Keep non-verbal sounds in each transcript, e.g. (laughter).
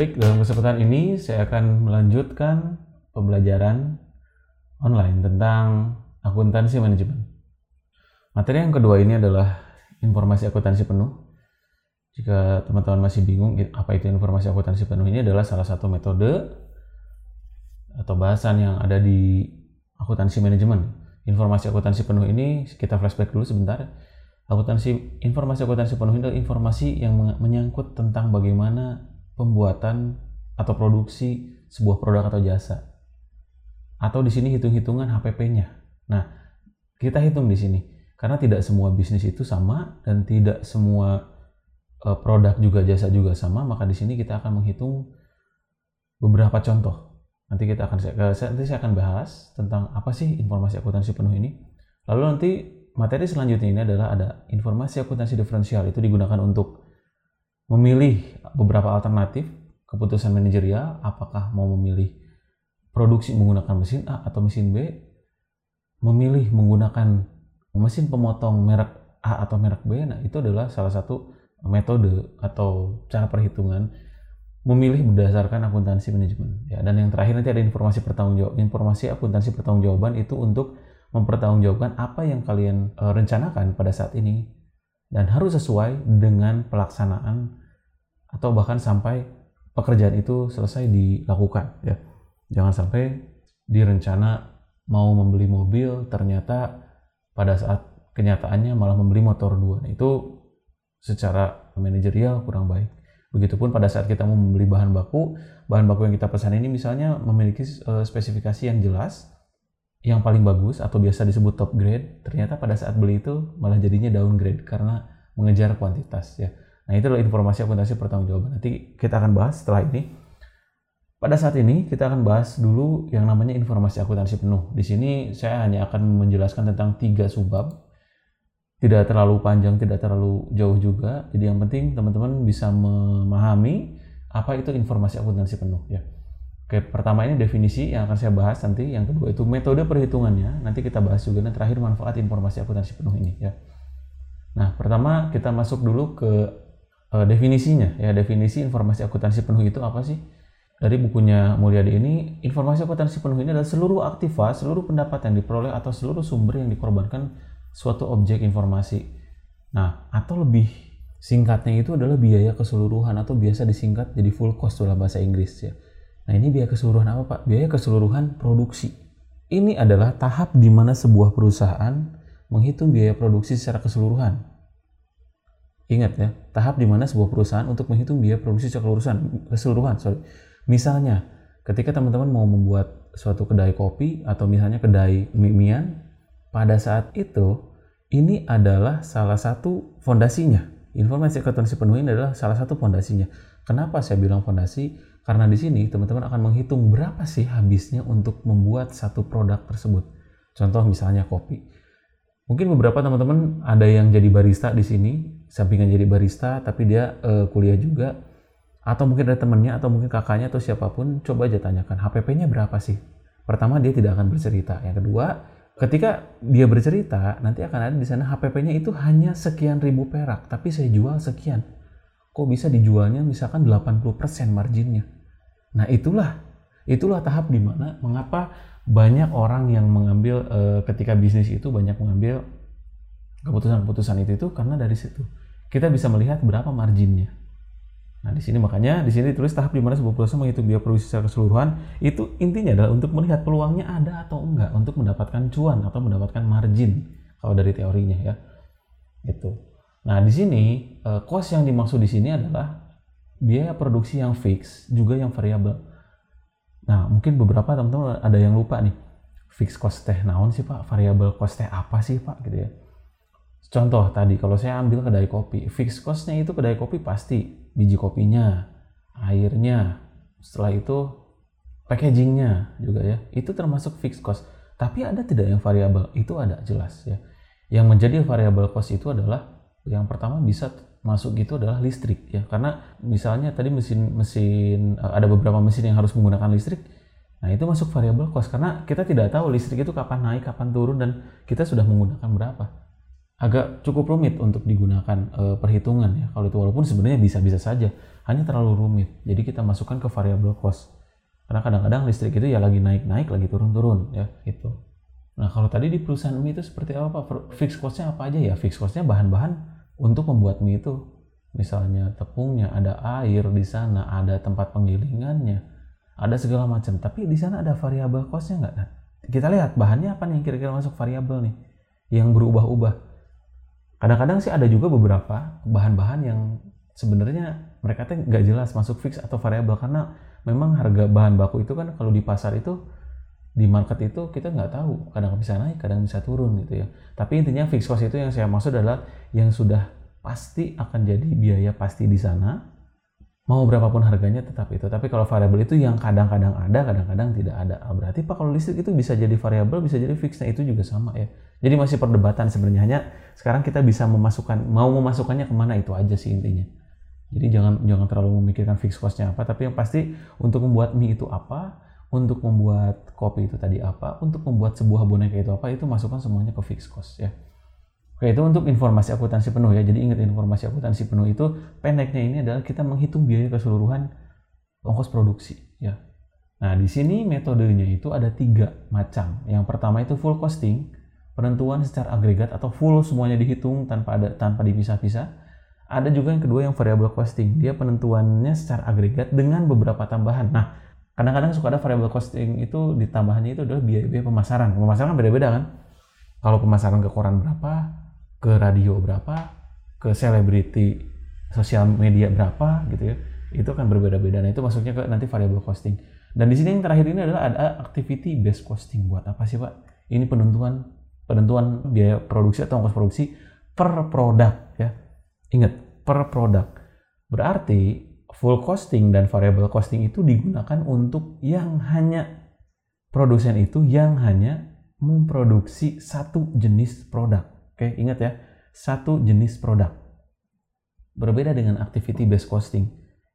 Baik, dalam kesempatan ini saya akan melanjutkan pembelajaran online tentang akuntansi manajemen. Materi yang kedua ini adalah informasi akuntansi penuh. Jika teman-teman masih bingung apa itu informasi akuntansi penuh ini adalah salah satu metode atau bahasan yang ada di akuntansi manajemen. Informasi akuntansi penuh ini kita flashback dulu sebentar. Akuntansi informasi akuntansi penuh ini adalah informasi yang menyangkut tentang bagaimana pembuatan atau produksi sebuah produk atau jasa. Atau di sini hitung-hitungan HPP-nya. Nah, kita hitung di sini karena tidak semua bisnis itu sama dan tidak semua uh, produk juga jasa juga sama, maka di sini kita akan menghitung beberapa contoh. Nanti kita akan nanti saya akan bahas tentang apa sih informasi akuntansi penuh ini. Lalu nanti materi selanjutnya ini adalah ada informasi akuntansi diferensial itu digunakan untuk memilih beberapa alternatif keputusan manajerial apakah mau memilih produksi menggunakan mesin A atau mesin B memilih menggunakan mesin pemotong merek A atau merek B nah itu adalah salah satu metode atau cara perhitungan memilih berdasarkan akuntansi manajemen. Ya dan yang terakhir nanti ada informasi pertanggungjawab informasi akuntansi pertanggungjawaban itu untuk mempertanggungjawabkan apa yang kalian uh, rencanakan pada saat ini dan harus sesuai dengan pelaksanaan atau bahkan sampai pekerjaan itu selesai dilakukan ya. Jangan sampai direncana mau membeli mobil ternyata pada saat kenyataannya malah membeli motor dua. Nah, itu secara manajerial kurang baik. Begitupun pada saat kita mau membeli bahan baku bahan baku yang kita pesan ini misalnya memiliki uh, spesifikasi yang jelas yang paling bagus atau biasa disebut top grade, ternyata pada saat beli itu malah jadinya downgrade karena mengejar kuantitas ya. Nah, itu adalah informasi akuntansi pertanggungjawaban. Nanti kita akan bahas setelah ini. Pada saat ini kita akan bahas dulu yang namanya informasi akuntansi penuh. Di sini saya hanya akan menjelaskan tentang tiga subbab. Tidak terlalu panjang, tidak terlalu jauh juga. Jadi yang penting teman-teman bisa memahami apa itu informasi akuntansi penuh ya. Oke, pertama ini definisi yang akan saya bahas nanti. Yang kedua itu metode perhitungannya. Nanti kita bahas juga. Dan terakhir manfaat informasi akuntansi penuh ini ya. Nah, pertama kita masuk dulu ke uh, definisinya. Ya, definisi informasi akuntansi penuh itu apa sih? Dari bukunya Mulyadi ini, informasi akuntansi penuh ini adalah seluruh aktiva, seluruh pendapat yang diperoleh atau seluruh sumber yang dikorbankan suatu objek informasi. Nah, atau lebih singkatnya itu adalah biaya keseluruhan atau biasa disingkat jadi full cost dalam bahasa Inggris ya Nah ini biaya keseluruhan apa Pak? Biaya keseluruhan produksi. Ini adalah tahap di mana sebuah perusahaan menghitung biaya produksi secara keseluruhan. Ingat ya, tahap di mana sebuah perusahaan untuk menghitung biaya produksi secara keseluruhan. keseluruhan sorry. Misalnya, ketika teman-teman mau membuat suatu kedai kopi atau misalnya kedai mie pada saat itu ini adalah salah satu fondasinya. Informasi akuntansi penuh ini adalah salah satu fondasinya. Kenapa saya bilang fondasi? Karena di sini teman-teman akan menghitung berapa sih habisnya untuk membuat satu produk tersebut. Contoh misalnya kopi. Mungkin beberapa teman-teman ada yang jadi barista di sini, sampingan jadi barista, tapi dia uh, kuliah juga. Atau mungkin ada temannya, atau mungkin kakaknya, atau siapa pun, coba aja tanyakan, HPP-nya berapa sih? Pertama, dia tidak akan bercerita. Yang kedua, ketika dia bercerita, nanti akan ada di sana HPP-nya itu hanya sekian ribu perak, tapi saya jual sekian kok bisa dijualnya misalkan 80% marginnya. Nah itulah itulah tahap di mana mengapa banyak orang yang mengambil e, ketika bisnis itu banyak mengambil keputusan-keputusan itu itu karena dari situ kita bisa melihat berapa marginnya. Nah di sini makanya di sini tulis tahap di mana sebuah perusahaan menghitung biaya produksi secara keseluruhan itu intinya adalah untuk melihat peluangnya ada atau enggak untuk mendapatkan cuan atau mendapatkan margin kalau dari teorinya ya. Itu. Nah, di sini uh, cost yang dimaksud di sini adalah biaya produksi yang fix juga yang variabel. Nah, mungkin beberapa teman-teman ada yang lupa nih. Fix cost teh naon sih Pak? Variabel cost teh apa sih Pak? Gitu ya. Contoh tadi kalau saya ambil kedai kopi, fix costnya itu kedai kopi pasti biji kopinya, airnya, setelah itu packagingnya juga ya. Itu termasuk fix cost. Tapi ada tidak yang variabel? Itu ada jelas ya. Yang menjadi variabel cost itu adalah yang pertama bisa masuk gitu adalah listrik ya karena misalnya tadi mesin mesin eh, ada beberapa mesin yang harus menggunakan listrik nah itu masuk variabel cost karena kita tidak tahu listrik itu kapan naik kapan turun dan kita sudah menggunakan berapa agak cukup rumit untuk digunakan e, perhitungan ya kalau itu walaupun sebenarnya bisa-bisa saja hanya terlalu rumit. Jadi kita masukkan ke variable cost. Karena kadang-kadang listrik itu ya lagi naik-naik, lagi turun-turun ya gitu. Nah kalau tadi di perusahaan mie itu seperti apa? Fix costnya apa aja ya? Fix costnya bahan-bahan untuk membuat mie itu. Misalnya tepungnya, ada air di sana, ada tempat penggilingannya, ada segala macam. Tapi di sana ada variabel costnya nggak? Nah, kita lihat bahannya apa nih kira-kira masuk variabel nih, yang berubah-ubah. Kadang-kadang sih ada juga beberapa bahan-bahan yang sebenarnya mereka tuh nggak jelas masuk fix atau variabel karena memang harga bahan baku itu kan kalau di pasar itu di market itu kita nggak tahu kadang bisa naik kadang bisa turun gitu ya. Tapi intinya fixed cost itu yang saya maksud adalah yang sudah pasti akan jadi biaya pasti di sana. Mau berapapun harganya tetap itu. Tapi kalau variabel itu yang kadang-kadang ada kadang-kadang tidak ada. Ah, berarti pak kalau listrik itu bisa jadi variabel bisa jadi fix nah itu juga sama ya. Jadi masih perdebatan sebenarnya. Hanya sekarang kita bisa memasukkan mau memasukkannya ke mana itu aja sih intinya. Jadi jangan jangan terlalu memikirkan fixed costnya apa, tapi yang pasti untuk membuat mie itu apa, untuk membuat kopi itu tadi apa, untuk membuat sebuah boneka itu apa, itu masukkan semuanya ke fixed cost ya. Oke, itu untuk informasi akuntansi penuh ya. Jadi ingat informasi akuntansi penuh itu pendeknya ini adalah kita menghitung biaya keseluruhan ongkos produksi ya. Nah, di sini metodenya itu ada tiga macam. Yang pertama itu full costing, penentuan secara agregat atau full semuanya dihitung tanpa ada tanpa dipisah-pisah. Ada juga yang kedua yang variable costing. Dia penentuannya secara agregat dengan beberapa tambahan. Nah, kadang-kadang suka ada variable costing itu ditambahannya itu adalah biaya-biaya pemasaran. Pemasaran kan beda-beda kan. Kalau pemasaran ke koran berapa, ke radio berapa, ke selebriti sosial media berapa gitu ya. Itu kan berbeda-beda. Nah, itu masuknya ke nanti variable costing. Dan di sini yang terakhir ini adalah ada activity based costing. Buat apa sih, Pak? Ini penentuan penentuan biaya produksi atau ongkos produksi per produk ya Ingat, per produk. Berarti full costing dan variable costing itu digunakan untuk yang hanya produsen itu yang hanya memproduksi satu jenis produk. Oke, ingat ya, satu jenis produk. Berbeda dengan activity based costing.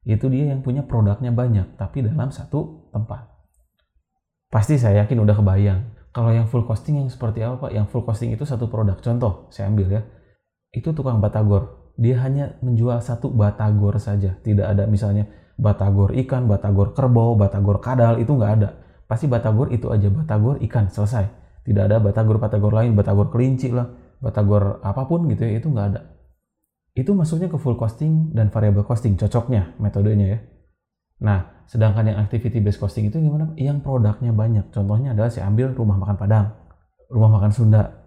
Itu dia yang punya produknya banyak, tapi dalam satu tempat. Pasti saya yakin udah kebayang. Kalau yang full costing yang seperti apa? Yang full costing itu satu produk. Contoh, saya ambil ya. Itu tukang batagor dia hanya menjual satu batagor saja. Tidak ada misalnya batagor ikan, batagor kerbau, batagor kadal, itu nggak ada. Pasti batagor itu aja, batagor ikan, selesai. Tidak ada batagor-batagor lain, batagor kelinci lah, batagor apa pun gitu ya, itu nggak ada. Itu masuknya ke full costing dan variable costing, cocoknya metodenya ya. Nah, sedangkan yang activity based costing itu gimana? Yang produknya banyak. Contohnya adalah saya ambil rumah makan Padang, rumah makan Sunda,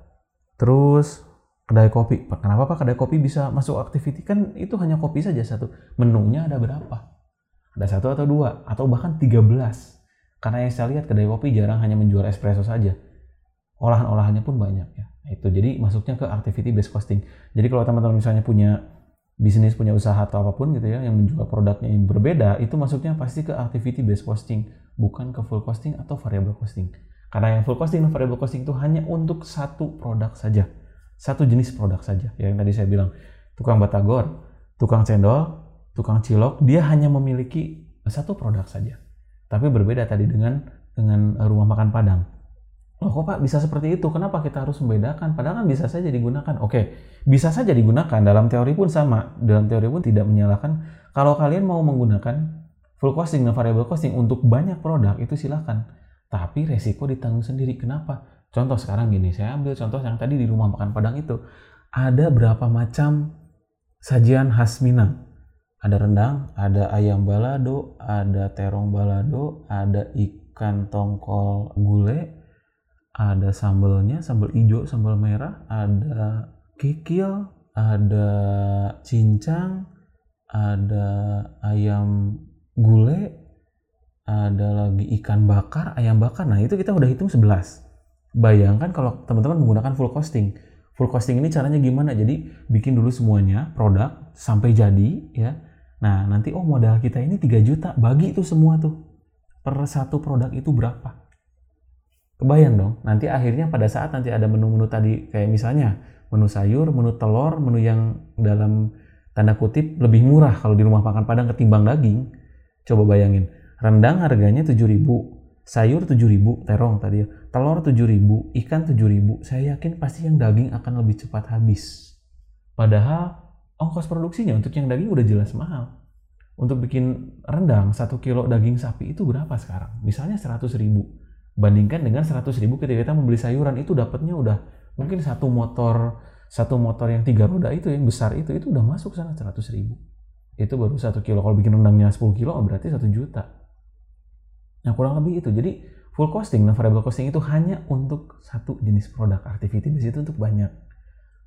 terus kedai kopi. Kenapa Pak kedai kopi bisa masuk activity? Kan itu hanya kopi saja satu. Menunya ada berapa? Ada satu atau dua, atau bahkan 13. Karena yang saya lihat kedai kopi jarang hanya menjual espresso saja. Olahan-olahannya pun banyak ya. Itu jadi masuknya ke activity based costing. Jadi kalau teman-teman misalnya punya bisnis, punya usaha atau apa pun gitu ya, yang menjual produknya yang berbeda, itu masuknya pasti ke activity based costing, bukan ke full costing atau variable costing. Karena yang full costing dan variable costing itu hanya untuk satu produk saja satu jenis produk saja. Ya, yang tadi saya bilang, tukang batagor, tukang cendol, tukang cilok, dia hanya memiliki satu produk saja. Tapi berbeda tadi dengan dengan rumah makan Padang. Loh kok Pak bisa seperti itu? Kenapa kita harus membedakan? Padahal kan bisa saja digunakan. Oke, bisa saja digunakan. Dalam teori pun sama. Dalam teori pun tidak menyalahkan. Kalau kalian mau menggunakan full costing dan variable costing untuk banyak produk, itu silakan. Tapi resiko ditanggung sendiri. Kenapa? Contoh sekarang gini, saya ambil contoh yang tadi di rumah makan Padang itu. Ada berapa macam sajian khas Minang? Ada rendang, ada ayam balado, ada terong balado, ada ikan tongkol gulai, ada sambelnya, sambal hijau, sambal merah, ada kikil, ada cincang, ada ayam gulai, ada lagi ikan bakar, ayam bakar. Nah, itu kita udah hitung 11. Bayangkan kalau teman-teman menggunakan full costing. Full costing ini caranya gimana? Jadi bikin dulu semuanya produk sampai jadi ya. Nah, nanti oh modal kita ini 3 juta, bagi itu semua tuh. Per satu produk itu berapa? Kebayang dong, nanti akhirnya pada saat nanti ada menu-menu tadi kayak misalnya menu sayur, menu telur, menu yang dalam tanda kutip lebih murah kalau di rumah makan Padang ketimbang daging. Coba bayangin, rendang harganya 7000 sayur 7000 terong tadi ya telur 7000 ikan 7000 saya yakin pasti yang daging akan lebih cepat habis padahal ongkos produksinya untuk yang daging udah jelas mahal untuk bikin rendang satu kilo daging sapi itu berapa sekarang? Misalnya 100 ribu. Bandingkan dengan 100 ribu ketika kita membeli sayuran itu dapatnya udah mungkin satu motor satu motor yang tiga roda itu yang besar itu itu udah masuk sana 100 ribu. Itu baru satu kilo. Kalau bikin rendangnya 10 kilo berarti satu juta. Nah kurang lebih itu. Jadi full costing dan variable costing itu hanya untuk satu jenis produk. Activity base itu untuk banyak.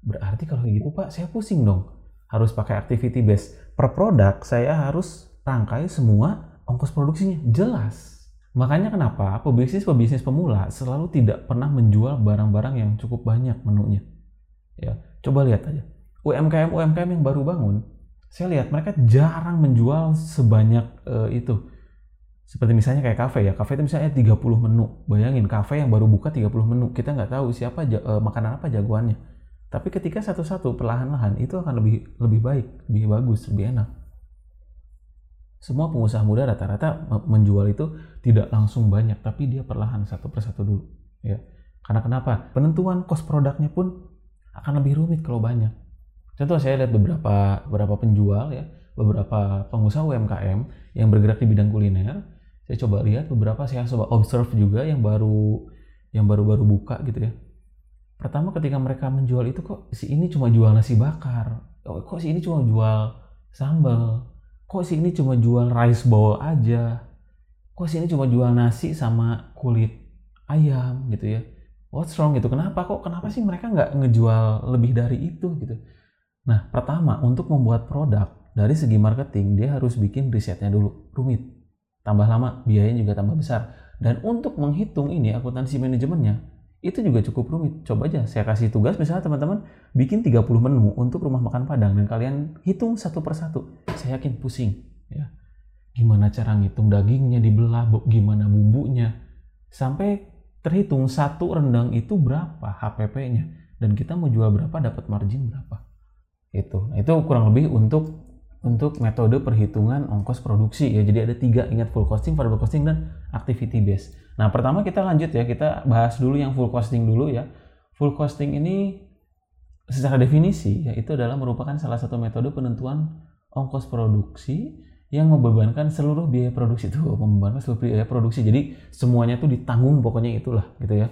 Berarti kalau gitu Pak, saya pusing dong harus pakai activity base. Per produk saya harus rangkai semua ongkos produksinya. Jelas. Makanya kenapa pebisnis-pebisnis pemula selalu tidak pernah menjual barang-barang yang cukup banyak menunya. Ya, coba lihat aja. UMKM UMKM yang baru bangun, saya lihat mereka jarang menjual sebanyak uh, itu. Seperti misalnya kayak kafe ya, kafe itu misalnya 30 menu. Bayangin kafe yang baru buka 30 menu, kita nggak tahu siapa uh, makanan apa jagoannya tapi ketika satu-satu perlahan-lahan itu akan lebih lebih baik, lebih bagus, lebih enak. Semua pengusaha muda rata-rata menjual itu tidak langsung banyak, tapi dia perlahan satu persatu dulu. Ya, karena kenapa? Penentuan cost produknya pun akan lebih rumit kalau banyak. Contoh saya lihat beberapa beberapa penjual ya, beberapa pengusaha UMKM yang bergerak di bidang kuliner. Saya coba lihat beberapa saya coba observe juga yang baru yang baru-baru buka gitu ya Pertama ketika mereka menjual itu kok si ini cuma jual nasi bakar. Oh, kok si ini cuma jual sambal. Kok si ini cuma jual rice bowl aja. Kok si ini cuma jual nasi sama kulit ayam gitu ya. What's wrong gitu? Kenapa kok? Kenapa sih mereka nggak ngejual lebih dari itu gitu? Nah, pertama untuk membuat produk dari segi marketing dia harus bikin risetnya dulu rumit, tambah lama, biayanya juga tambah besar. Dan untuk menghitung ini akuntansi manajemennya itu juga cukup rumit. Coba aja saya kasih tugas misalnya teman-teman bikin 30 menu untuk rumah makan Padang dan kalian hitung satu persatu. Saya yakin pusing ya. Gimana cara ngitung dagingnya dibelah, gimana bumbunya. Sampai terhitung satu rendang itu berapa HPP-nya dan kita mau jual berapa dapat margin berapa. Itu. Nah, itu kurang lebih untuk untuk metode perhitungan ongkos produksi ya. Jadi ada tiga ingat full costing, variable costing dan activity base. Nah pertama kita lanjut ya kita bahas dulu yang full costing dulu ya. Full costing ini secara definisi ya itu adalah merupakan salah satu metode penentuan ongkos produksi yang membebankan seluruh biaya produksi (laughs) itu membebankan seluruh biaya produksi. Jadi semuanya itu ditanggung pokoknya itulah gitu ya.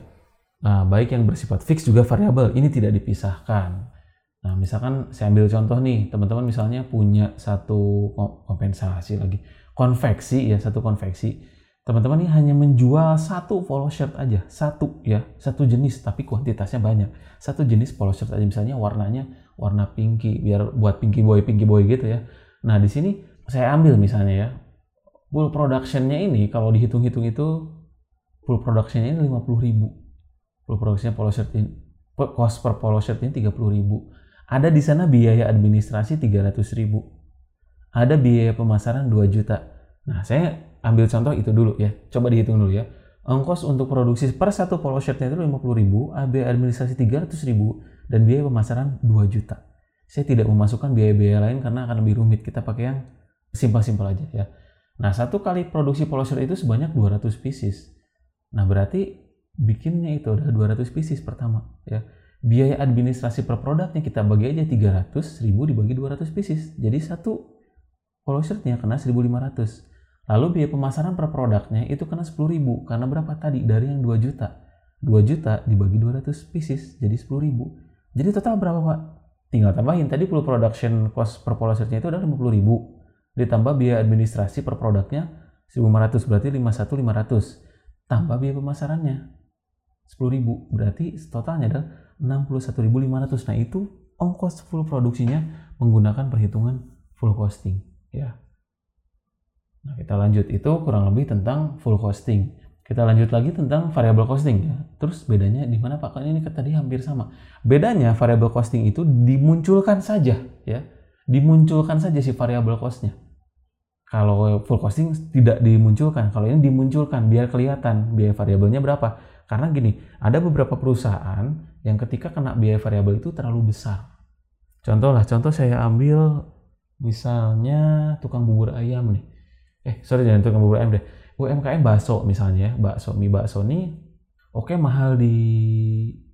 Nah, baik yang bersifat fix juga variabel ini tidak dipisahkan. Nah, misalkan saya ambil contoh nih, teman-teman misalnya punya satu kompensasi lagi, konveksi ya, satu konveksi. Teman-teman ini hanya menjual satu polo shirt aja, satu ya, satu jenis tapi kuantitasnya banyak. Satu jenis polo shirt aja misalnya warnanya warna pinky biar buat pinky boy pinky boy gitu ya. Nah, di sini saya ambil misalnya ya. Full productionnya ini kalau dihitung-hitung itu full productionnya ini 50 ribu. Full productionnya polo shirt ini cost per polo shirt ini 30 ribu ada di sana biaya administrasi 300 ribu. Ada biaya pemasaran 2 juta. Nah, saya ambil contoh itu dulu ya. Coba dihitung dulu ya. Ongkos untuk produksi per satu polo shirtnya itu 50 ribu, biaya administrasi 300 ribu, dan biaya pemasaran 2 juta. Saya tidak memasukkan biaya-biaya lain karena akan lebih rumit. Kita pakai yang simpel-simpel aja ya. Nah, satu kali produksi polo shirt itu sebanyak 200 pieces. Nah, berarti bikinnya itu adalah 200 pieces pertama ya biaya administrasi per produknya kita bagi aja 300 1000 dibagi 200 pieces. Jadi satu polo shirtnya kena 1500 lalu biaya pemasaran per produknya itu kena 10.000 karena berapa tadi? Dari yang 2 juta. 2 juta dibagi 200 pieces jadi 10.000 jadi total berapa pak? Tinggal tambahin. Tadi full production cost per polo shirtnya itu adalah 50.000 ditambah biaya administrasi per produknya 1500 berarti 51 500 tambah biaya pemasarannya 10.000 berarti totalnya adalah 61.500. Nah, itu ongkos full produksinya menggunakan perhitungan full costing, ya. Nah, kita lanjut itu kurang lebih tentang full costing. Kita lanjut lagi tentang variable costing ya. Terus bedanya di mana Pak? Kan ini tadi hampir sama. Bedanya variable costing itu dimunculkan saja ya. Dimunculkan saja si variable costnya. Kalau full costing tidak dimunculkan. Kalau ini dimunculkan biar kelihatan biaya variabelnya berapa. Karena gini, ada beberapa perusahaan yang ketika kena biaya variabel itu terlalu besar. Contoh lah, contoh saya ambil misalnya tukang bubur ayam nih. Eh, sorry jangan tukang bubur ayam deh. UMKM bakso misalnya, bakso mie bakso nih oke okay, mahal di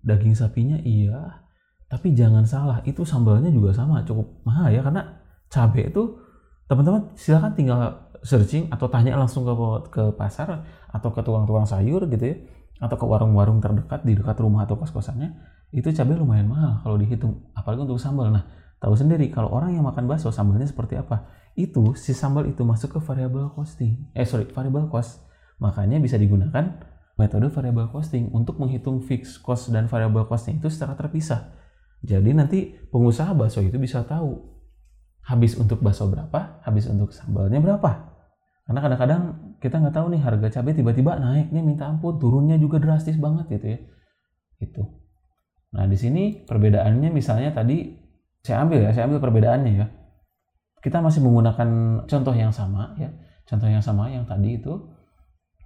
daging sapinya iya, tapi jangan salah, itu sambalnya juga sama cukup mahal ya karena cabai itu teman-teman silakan tinggal searching atau tanya langsung ke ke pasar atau ke tukang-tukang sayur gitu ya atau ke warung-warung terdekat di dekat rumah atau kos-kosannya itu cabai lumayan mahal kalau dihitung apalagi untuk sambal. Nah tahu sendiri kalau orang yang makan bakso sambalnya seperti apa? Itu si sambal itu masuk ke variable costing. Eh sorry variable cost. Makanya bisa digunakan metode variable costing untuk menghitung fixed cost dan variable costnya itu secara terpisah. Jadi nanti pengusaha bakso itu bisa tahu habis untuk bakso berapa, habis untuk sambalnya berapa. Karena kadang-kadang kita nggak tahu nih harga cabai tiba-tiba naiknya minta ampun, turunnya juga drastis banget gitu ya. Itu. Nah di sini perbedaannya misalnya tadi saya ambil ya, saya ambil perbedaannya ya. Kita masih menggunakan contoh yang sama ya, contoh yang sama yang tadi itu.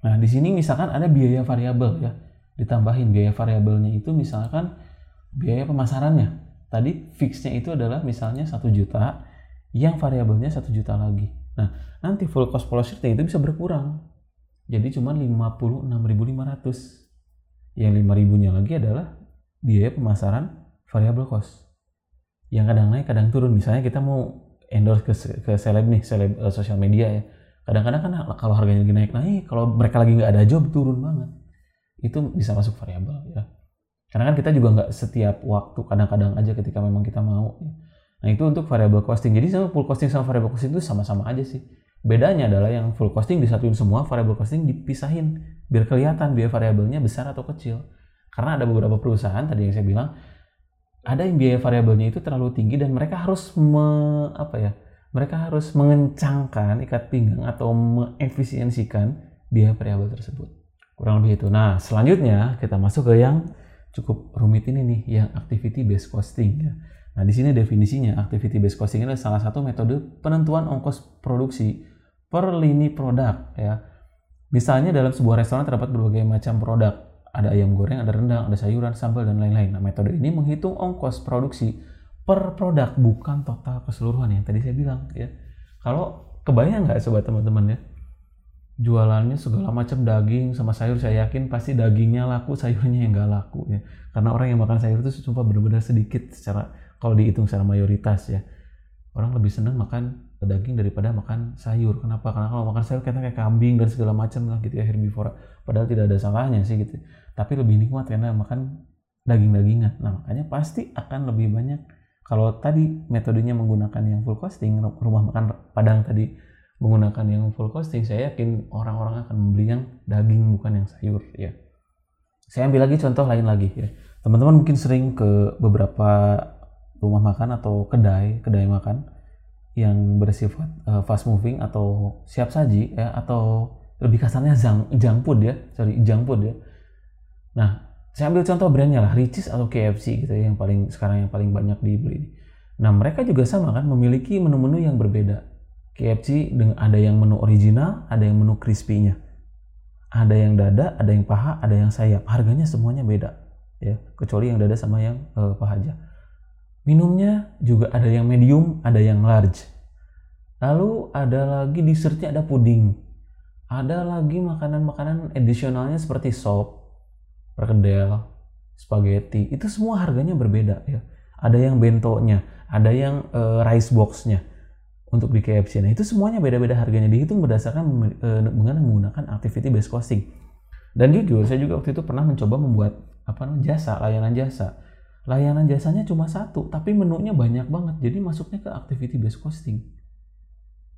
Nah di sini misalkan ada biaya variabel ya, ditambahin biaya variabelnya itu misalkan biaya pemasarannya. Tadi fixnya itu adalah misalnya satu juta, yang variabelnya satu juta lagi. Nah, nanti full cost policy itu bisa berkurang. Jadi cuma 56.500. Yang 5.000-nya lagi adalah biaya pemasaran variabel cost. Yang kadang naik, kadang turun. Misalnya kita mau endorse ke, ke seleb nih, seleb uh, sosial media ya. Kadang-kadang kan kalau harganya lagi naik-naik, kalau mereka lagi nggak ada job, turun banget. Itu bisa masuk variabel ya. Karena kan kita juga nggak setiap waktu, kadang-kadang aja ketika memang kita mau. Ya Nah itu untuk variable costing. Jadi sama full costing sama variable costing itu sama-sama aja sih. Bedanya adalah yang full costing disatuin semua, variable costing dipisahin biar kelihatan biaya variabelnya besar atau kecil. Karena ada beberapa perusahaan tadi yang saya bilang ada yang biaya variabelnya itu terlalu tinggi dan mereka harus me, apa ya? Mereka harus mengencangkan ikat pinggang atau mengefisiensikan biaya variabel tersebut. Kurang lebih itu. Nah, selanjutnya kita masuk ke yang cukup rumit ini nih, yang activity based costing ya. Nah, di sini definisinya activity based costing adalah salah satu metode penentuan ongkos produksi per lini produk ya. Misalnya dalam sebuah restoran terdapat berbagai macam produk. Ada ayam goreng, ada rendang, ada sayuran, sambal, dan lain-lain. Nah, metode ini menghitung ongkos produksi per produk, bukan total keseluruhan yang tadi saya bilang. ya. Kalau kebayang nggak sobat teman-teman ya, jualannya segala macam daging sama sayur, saya yakin pasti dagingnya laku, sayurnya yang nggak laku ya. Karena orang yang makan sayur itu cuma benar-benar sedikit secara kalau dihitung secara mayoritas ya orang lebih senang makan daging daripada makan sayur. Kenapa? Karena kalau makan sayur kita kayak kambing dan segala macam lah gitu ya herbivora. Padahal tidak ada salahnya sih gitu. Tapi lebih nikmat karena makan daging-dagingan. Nah makanya pasti akan lebih banyak. Kalau tadi metodenya menggunakan yang full costing rumah makan padang tadi menggunakan yang full costing saya yakin orang-orang akan membeli yang daging bukan yang sayur ya. Saya ambil lagi contoh lain lagi ya. Teman-teman mungkin sering ke beberapa rumah makan atau kedai kedai makan yang bersifat uh, fast moving atau siap saji ya atau lebih kasarnya junk, junk food ya sorry junk food ya. Nah saya ambil contoh brandnya lah Ricis atau KFC gitu ya yang paling sekarang yang paling banyak dibeli. Nah mereka juga sama kan memiliki menu-menu yang berbeda. KFC dengan ada yang menu original ada yang menu crispy-nya. Ada yang dada ada yang paha ada yang sayap. Harganya semuanya beda ya. Kecuali yang dada sama yang uh, paha aja Minumnya juga ada yang medium, ada yang large. Lalu ada lagi dessertnya ada puding. Ada lagi makanan-makanan additionalnya seperti sop, perkedel, spaghetti. Itu semua harganya berbeda ya. Ada yang bentonya, ada yang uh, rice boxnya untuk di KFC. Nah itu semuanya beda-beda harganya dihitung berdasarkan uh, menggunakan activity based costing. Dan jujur saya juga waktu itu pernah mencoba membuat apa namanya jasa layanan jasa layanan jasanya cuma satu, tapi menunya banyak banget. Jadi masuknya ke activity based costing.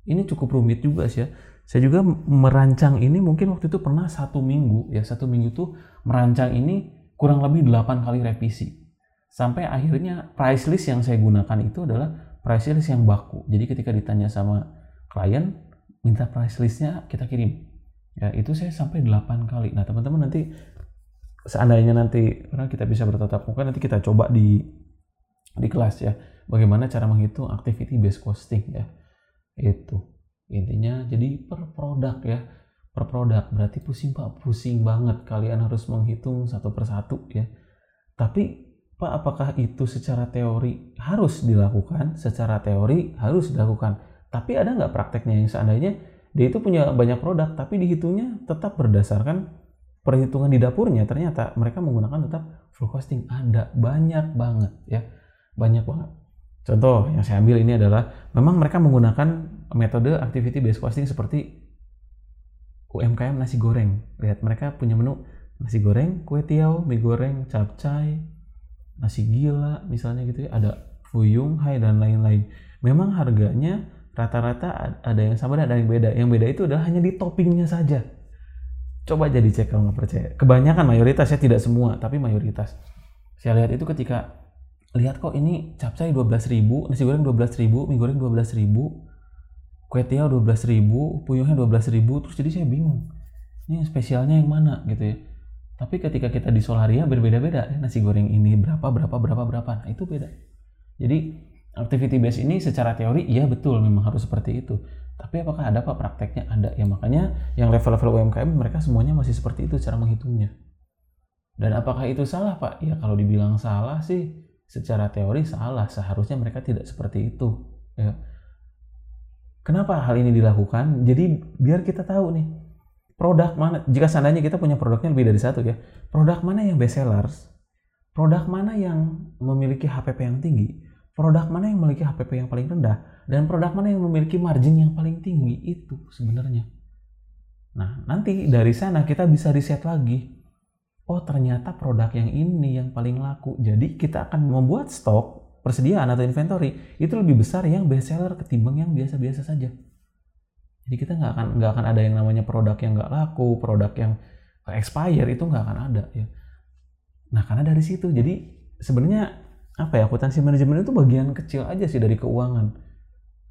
Ini cukup rumit juga sih ya. Saya juga merancang ini mungkin waktu itu pernah satu minggu ya satu minggu itu merancang ini kurang lebih 8 kali revisi. Sampai akhirnya price list yang saya gunakan itu adalah price list yang baku. Jadi ketika ditanya sama klien minta price listnya kita kirim. Ya itu saya sampai 8 kali. Nah teman-teman nanti seandainya nanti karena kita bisa bertatap muka nanti kita coba di di kelas ya. Bagaimana cara menghitung activity based costing ya? Itu intinya jadi per produk ya. Per produk. Berarti pusing pak. Pusing banget kalian harus menghitung satu persatu ya. Tapi pak apakah itu secara teori harus dilakukan? Secara teori harus dilakukan. Tapi ada nggak prakteknya yang seandainya dia itu punya banyak produk tapi dihitungnya tetap berdasarkan perhitungan di dapurnya ternyata mereka menggunakan tetap full costing ada banyak banget ya banyak banget contoh yang saya ambil ini adalah memang mereka menggunakan metode activity based costing seperti UMKM nasi goreng. Lihat mereka punya menu nasi goreng, kue tiaw, mie goreng, capcay, nasi gila misalnya gitu ya. Ada fuyung, hai dan lain-lain. Memang harganya rata-rata ada yang sama dan ada yang beda. Yang beda itu adalah hanya di toppingnya saja. Coba jadi cek kalau nggak percaya. Kebanyakan mayoritas ya tidak semua, tapi mayoritas. Saya lihat itu ketika lihat kok ini capcay 12.000, nasi goreng 12.000, mie goreng 12.000, kue tiaw 12.000, puyuhnya 12.000, terus jadi saya bingung. Ini spesialnya yang mana gitu ya. Tapi ketika kita di Solaria berbeda-beda ya, nasi goreng ini berapa berapa berapa berapa. Nah, itu beda. Jadi activity base ini secara teori iya betul memang harus seperti itu. Tapi apakah ada pak prakteknya? Ada. Ya makanya yang level-level UMKM mereka semuanya masih seperti itu cara menghitungnya. Dan apakah itu salah pak? Ya kalau dibilang salah sih secara teori salah. Seharusnya mereka tidak seperti itu. Ya. Kenapa hal ini dilakukan? Jadi biar kita tahu nih produk mana. Jika seandainya kita punya produknya lebih dari satu ya, produk mana yang best sellers, produk mana yang memiliki HPP yang tinggi, produk mana yang memiliki HPP yang paling rendah dan produk mana yang memiliki margin yang paling tinggi itu sebenarnya. Nah, nanti dari sana kita bisa riset lagi. Oh, ternyata produk yang ini yang paling laku. Jadi kita akan membuat stok persediaan atau inventory itu lebih besar yang best seller ketimbang yang biasa-biasa saja. Jadi kita nggak akan nggak akan ada yang namanya produk yang nggak laku, produk yang expire itu nggak akan ada ya. Nah karena dari situ jadi sebenarnya apa ya akuntansi manajemen itu bagian kecil aja sih dari keuangan.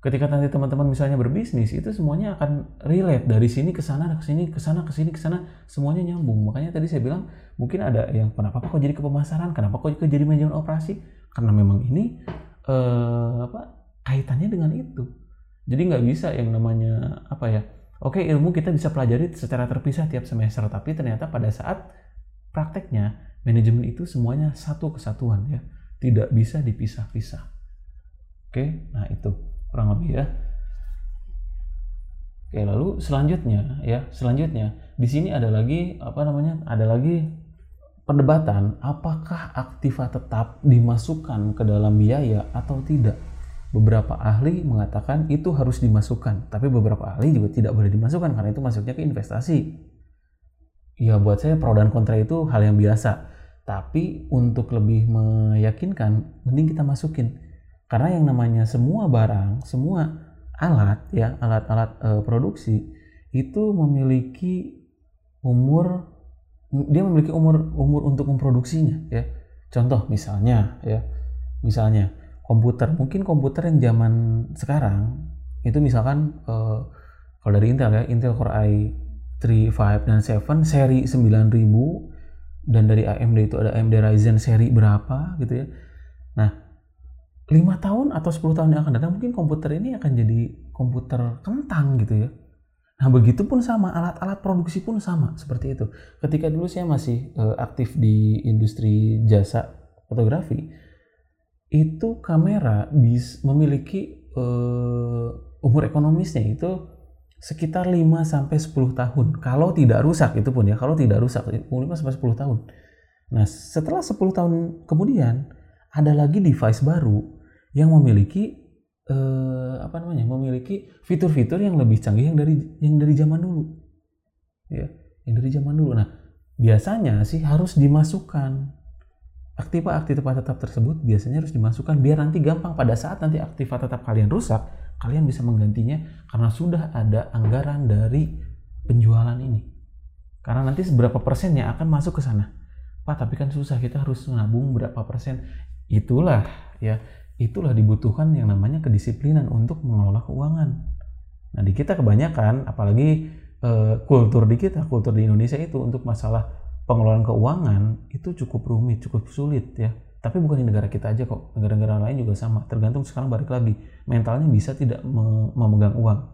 Ketika nanti teman-teman misalnya berbisnis itu semuanya akan relate dari sini ke sana ke sini ke sana ke sini ke sana semuanya nyambung. Makanya tadi saya bilang mungkin ada yang kenapa kok jadi ke pemasaran, kenapa kok jadi manajemen operasi? Karena memang ini eh, apa kaitannya dengan itu. Jadi nggak bisa yang namanya apa ya? Oke ilmu kita bisa pelajari secara terpisah tiap semester, tapi ternyata pada saat prakteknya manajemen itu semuanya satu kesatuan ya tidak bisa dipisah-pisah. Oke, nah itu kurang lebih ya. Oke, lalu selanjutnya ya, selanjutnya di sini ada lagi apa namanya? Ada lagi perdebatan apakah aktiva tetap dimasukkan ke dalam biaya atau tidak. Beberapa ahli mengatakan itu harus dimasukkan, tapi beberapa ahli juga tidak boleh dimasukkan karena itu masuknya ke investasi. Ya buat saya pro dan kontra itu hal yang biasa tapi untuk lebih meyakinkan, mending kita masukin. Karena yang namanya semua barang, semua alat ya, alat-alat e, produksi itu memiliki umur dia memiliki umur umur untuk memproduksinya ya. Contoh misalnya ya. Misalnya komputer, mungkin komputer yang zaman sekarang itu misalkan e, kalau dari Intel ya, Intel Core i3, 5 dan 7 seri 9000 dan dari AMD itu ada AMD Ryzen seri berapa gitu ya. Nah, lima tahun atau 10 tahun yang akan datang mungkin komputer ini akan jadi komputer kentang gitu ya. Nah, begitu pun sama alat-alat produksi pun sama seperti itu. Ketika dulu saya masih uh, aktif di industri jasa fotografi, itu kamera bisa memiliki uh, umur ekonomisnya itu sekitar 5 sampai 10 tahun. Kalau tidak rusak itu pun ya, kalau tidak rusak 5 sampai 10 tahun. Nah, setelah 10 tahun kemudian ada lagi device baru yang memiliki eh, apa namanya? memiliki fitur-fitur yang lebih canggih yang dari yang dari zaman dulu. Ya, yang dari zaman dulu. Nah, biasanya sih harus dimasukkan aktiva aktiva tetap tersebut biasanya harus dimasukkan biar nanti gampang pada saat nanti aktiva tetap kalian rusak kalian bisa menggantinya karena sudah ada anggaran dari penjualan ini. Karena nanti seberapa persen yang akan masuk ke sana. Pak, tapi kan susah, kita harus menabung berapa persen. Itulah ya, itulah dibutuhkan yang namanya kedisiplinan untuk mengelola keuangan. Nah, di kita kebanyakan apalagi eh, kultur di kita, kultur di Indonesia itu untuk masalah pengelolaan keuangan itu cukup rumit, cukup sulit ya tapi bukan di negara kita aja kok, negara-negara lain juga sama. Tergantung sekarang balik lagi, mentalnya bisa tidak memegang uang.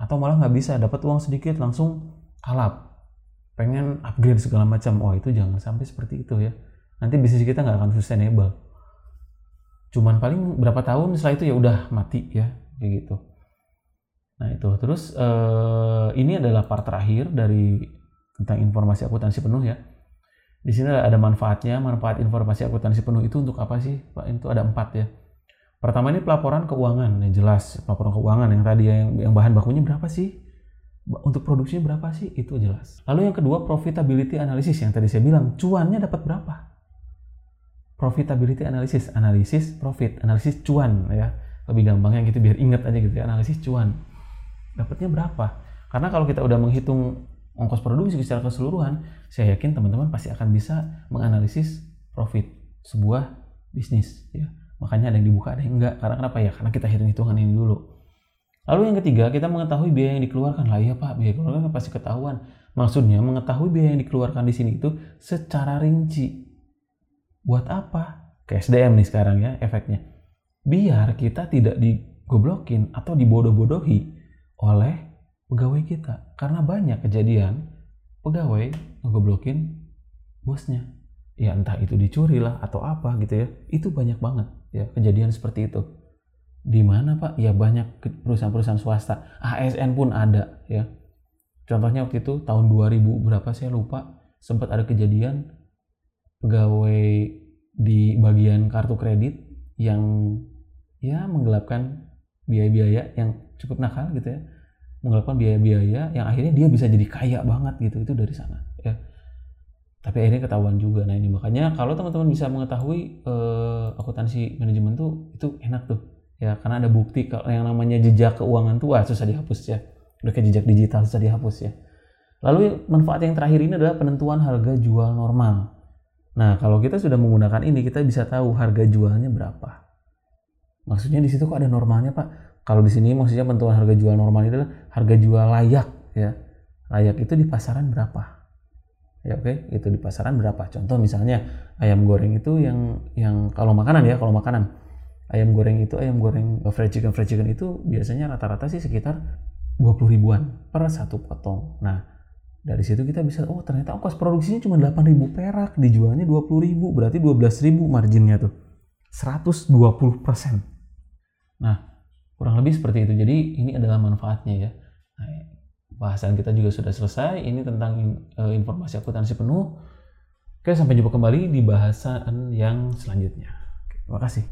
Atau malah nggak bisa, dapat uang sedikit langsung kalap. Pengen upgrade segala macam. Wah itu jangan sampai seperti itu ya. Nanti bisnis kita nggak akan sustainable. Cuman paling berapa tahun setelah itu ya udah mati ya, kayak gitu. Nah itu, terus eh, ini adalah part terakhir dari tentang informasi akuntansi penuh ya di sini ada manfaatnya, manfaat informasi akuntansi penuh itu untuk apa sih? Pak, itu ada empat ya. Pertama ini pelaporan keuangan, yang jelas pelaporan keuangan yang tadi yang, yang bahan bakunya berapa sih? Untuk produksinya berapa sih? Itu jelas. Lalu yang kedua profitability analysis yang tadi saya bilang, cuannya dapat berapa? Profitability analysis, analisis profit, analisis cuan ya. Lebih gampangnya gitu biar ingat aja gitu ya, analisis cuan. Dapatnya berapa? Karena kalau kita udah menghitung ongkos produksi secara keseluruhan, saya yakin teman-teman pasti akan bisa menganalisis profit sebuah bisnis ya Makanya ada yang dibuka, ada yang enggak. Karena kenapa ya? Karena kita hitung-hitungan ini dulu. Lalu yang ketiga, kita mengetahui biaya yang dikeluarkan. Lah iya Pak, biaya keluarkan pasti ketahuan. Maksudnya mengetahui biaya yang dikeluarkan di sini itu secara rinci. Buat apa? Ke SDM nih sekarang ya efeknya. Biar kita tidak digoblokin atau dibodoh-bodohi oleh pegawai kita. Karena banyak kejadian pegawai ngegoblokin bosnya. Ya entah itu dicuri lah atau apa gitu ya. Itu banyak banget ya kejadian seperti itu di mana pak ya banyak perusahaan-perusahaan swasta ASN pun ada ya contohnya waktu itu tahun 2000 berapa saya lupa sempat ada kejadian pegawai di bagian kartu kredit yang ya menggelapkan biaya-biaya yang cukup nakal gitu ya menggelapkan biaya-biaya yang akhirnya dia bisa jadi kaya banget gitu itu dari sana ya. Tapi akhirnya ketahuan juga. Nah ini makanya kalau teman-teman bisa mengetahui uh, akuntansi manajemen tuh itu enak tuh ya. Karena ada bukti kalau yang namanya jejak keuangan tuh wah susah dihapus ya. Udah kayak jejak digital susah dihapus ya. Lalu manfaat yang terakhir ini adalah penentuan harga jual normal. Nah kalau kita sudah menggunakan ini kita bisa tahu harga jualnya berapa. Maksudnya di situ kok ada normalnya pak kalau di sini maksudnya penentuan harga jual normal itu adalah harga jual layak ya. Layak itu di pasaran berapa? Ya oke? Okay? itu di pasaran berapa? Contoh misalnya ayam goreng itu yang yang kalau makanan ya kalau makanan. Ayam goreng itu ayam goreng fried chicken fried chicken itu biasanya rata-rata sih sekitar 20 ribuan per satu potong. Nah dari situ kita bisa oh ternyata ongkos produksinya cuma 8 ribu perak dijualnya 20 ribu berarti 12 ribu marginnya tuh. 120 persen. Nah kurang lebih seperti itu jadi ini adalah manfaatnya ya nah, bahasan kita juga sudah selesai. Ini tentang uh, informasi akuntansi penuh. Oke, sampai jumpa kembali di bahasan yang selanjutnya. Oke, terima kasih.